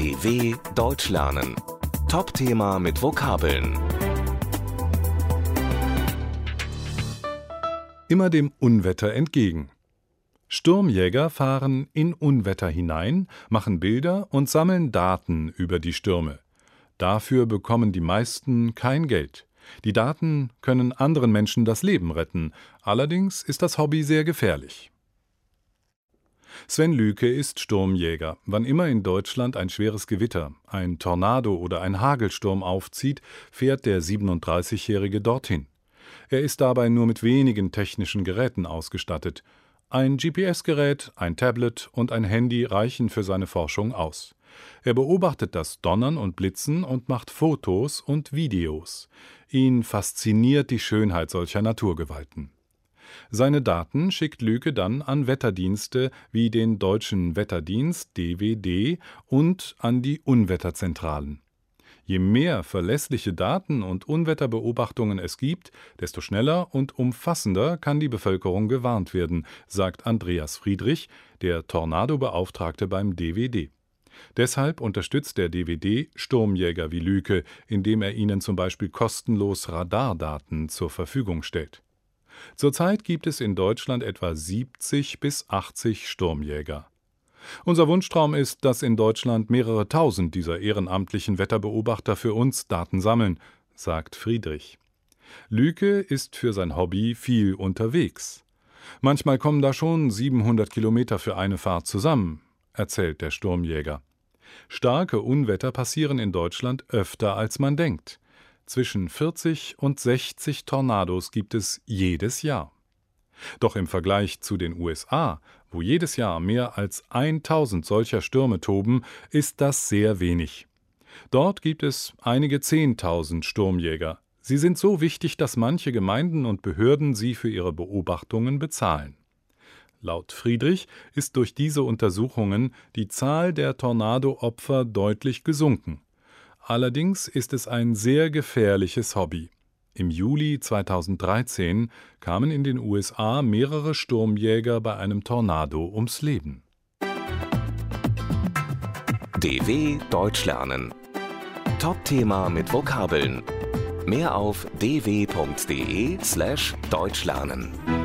DW Deutsch lernen. Top-Thema mit Vokabeln. Immer dem Unwetter entgegen. Sturmjäger fahren in Unwetter hinein, machen Bilder und sammeln Daten über die Stürme. Dafür bekommen die meisten kein Geld. Die Daten können anderen Menschen das Leben retten, allerdings ist das Hobby sehr gefährlich. Sven Lüke ist Sturmjäger. Wann immer in Deutschland ein schweres Gewitter, ein Tornado oder ein Hagelsturm aufzieht, fährt der 37-Jährige dorthin. Er ist dabei nur mit wenigen technischen Geräten ausgestattet. Ein GPS-Gerät, ein Tablet und ein Handy reichen für seine Forschung aus. Er beobachtet das Donnern und Blitzen und macht Fotos und Videos. Ihn fasziniert die Schönheit solcher Naturgewalten. Seine Daten schickt Lüke dann an Wetterdienste wie den Deutschen Wetterdienst DWD und an die Unwetterzentralen. Je mehr verlässliche Daten und Unwetterbeobachtungen es gibt, desto schneller und umfassender kann die Bevölkerung gewarnt werden, sagt Andreas Friedrich, der Tornadobeauftragte beim DWD. Deshalb unterstützt der DWD Sturmjäger wie Lüke, indem er ihnen zum Beispiel kostenlos Radardaten zur Verfügung stellt. Zurzeit gibt es in Deutschland etwa 70 bis 80 Sturmjäger. Unser Wunschtraum ist, dass in Deutschland mehrere tausend dieser ehrenamtlichen Wetterbeobachter für uns Daten sammeln, sagt Friedrich. Lüke ist für sein Hobby viel unterwegs. Manchmal kommen da schon 700 Kilometer für eine Fahrt zusammen, erzählt der Sturmjäger. Starke Unwetter passieren in Deutschland öfter als man denkt. Zwischen 40 und 60 Tornados gibt es jedes Jahr. Doch im Vergleich zu den USA, wo jedes Jahr mehr als 1000 solcher Stürme toben, ist das sehr wenig. Dort gibt es einige Zehntausend Sturmjäger. Sie sind so wichtig, dass manche Gemeinden und Behörden sie für ihre Beobachtungen bezahlen. Laut Friedrich ist durch diese Untersuchungen die Zahl der Tornadoopfer deutlich gesunken. Allerdings ist es ein sehr gefährliches Hobby. Im Juli 2013 kamen in den USA mehrere Sturmjäger bei einem Tornado ums Leben. DW Deutsch lernen. Top-Thema mit Vokabeln. Mehr auf dw.de/deutschlernen.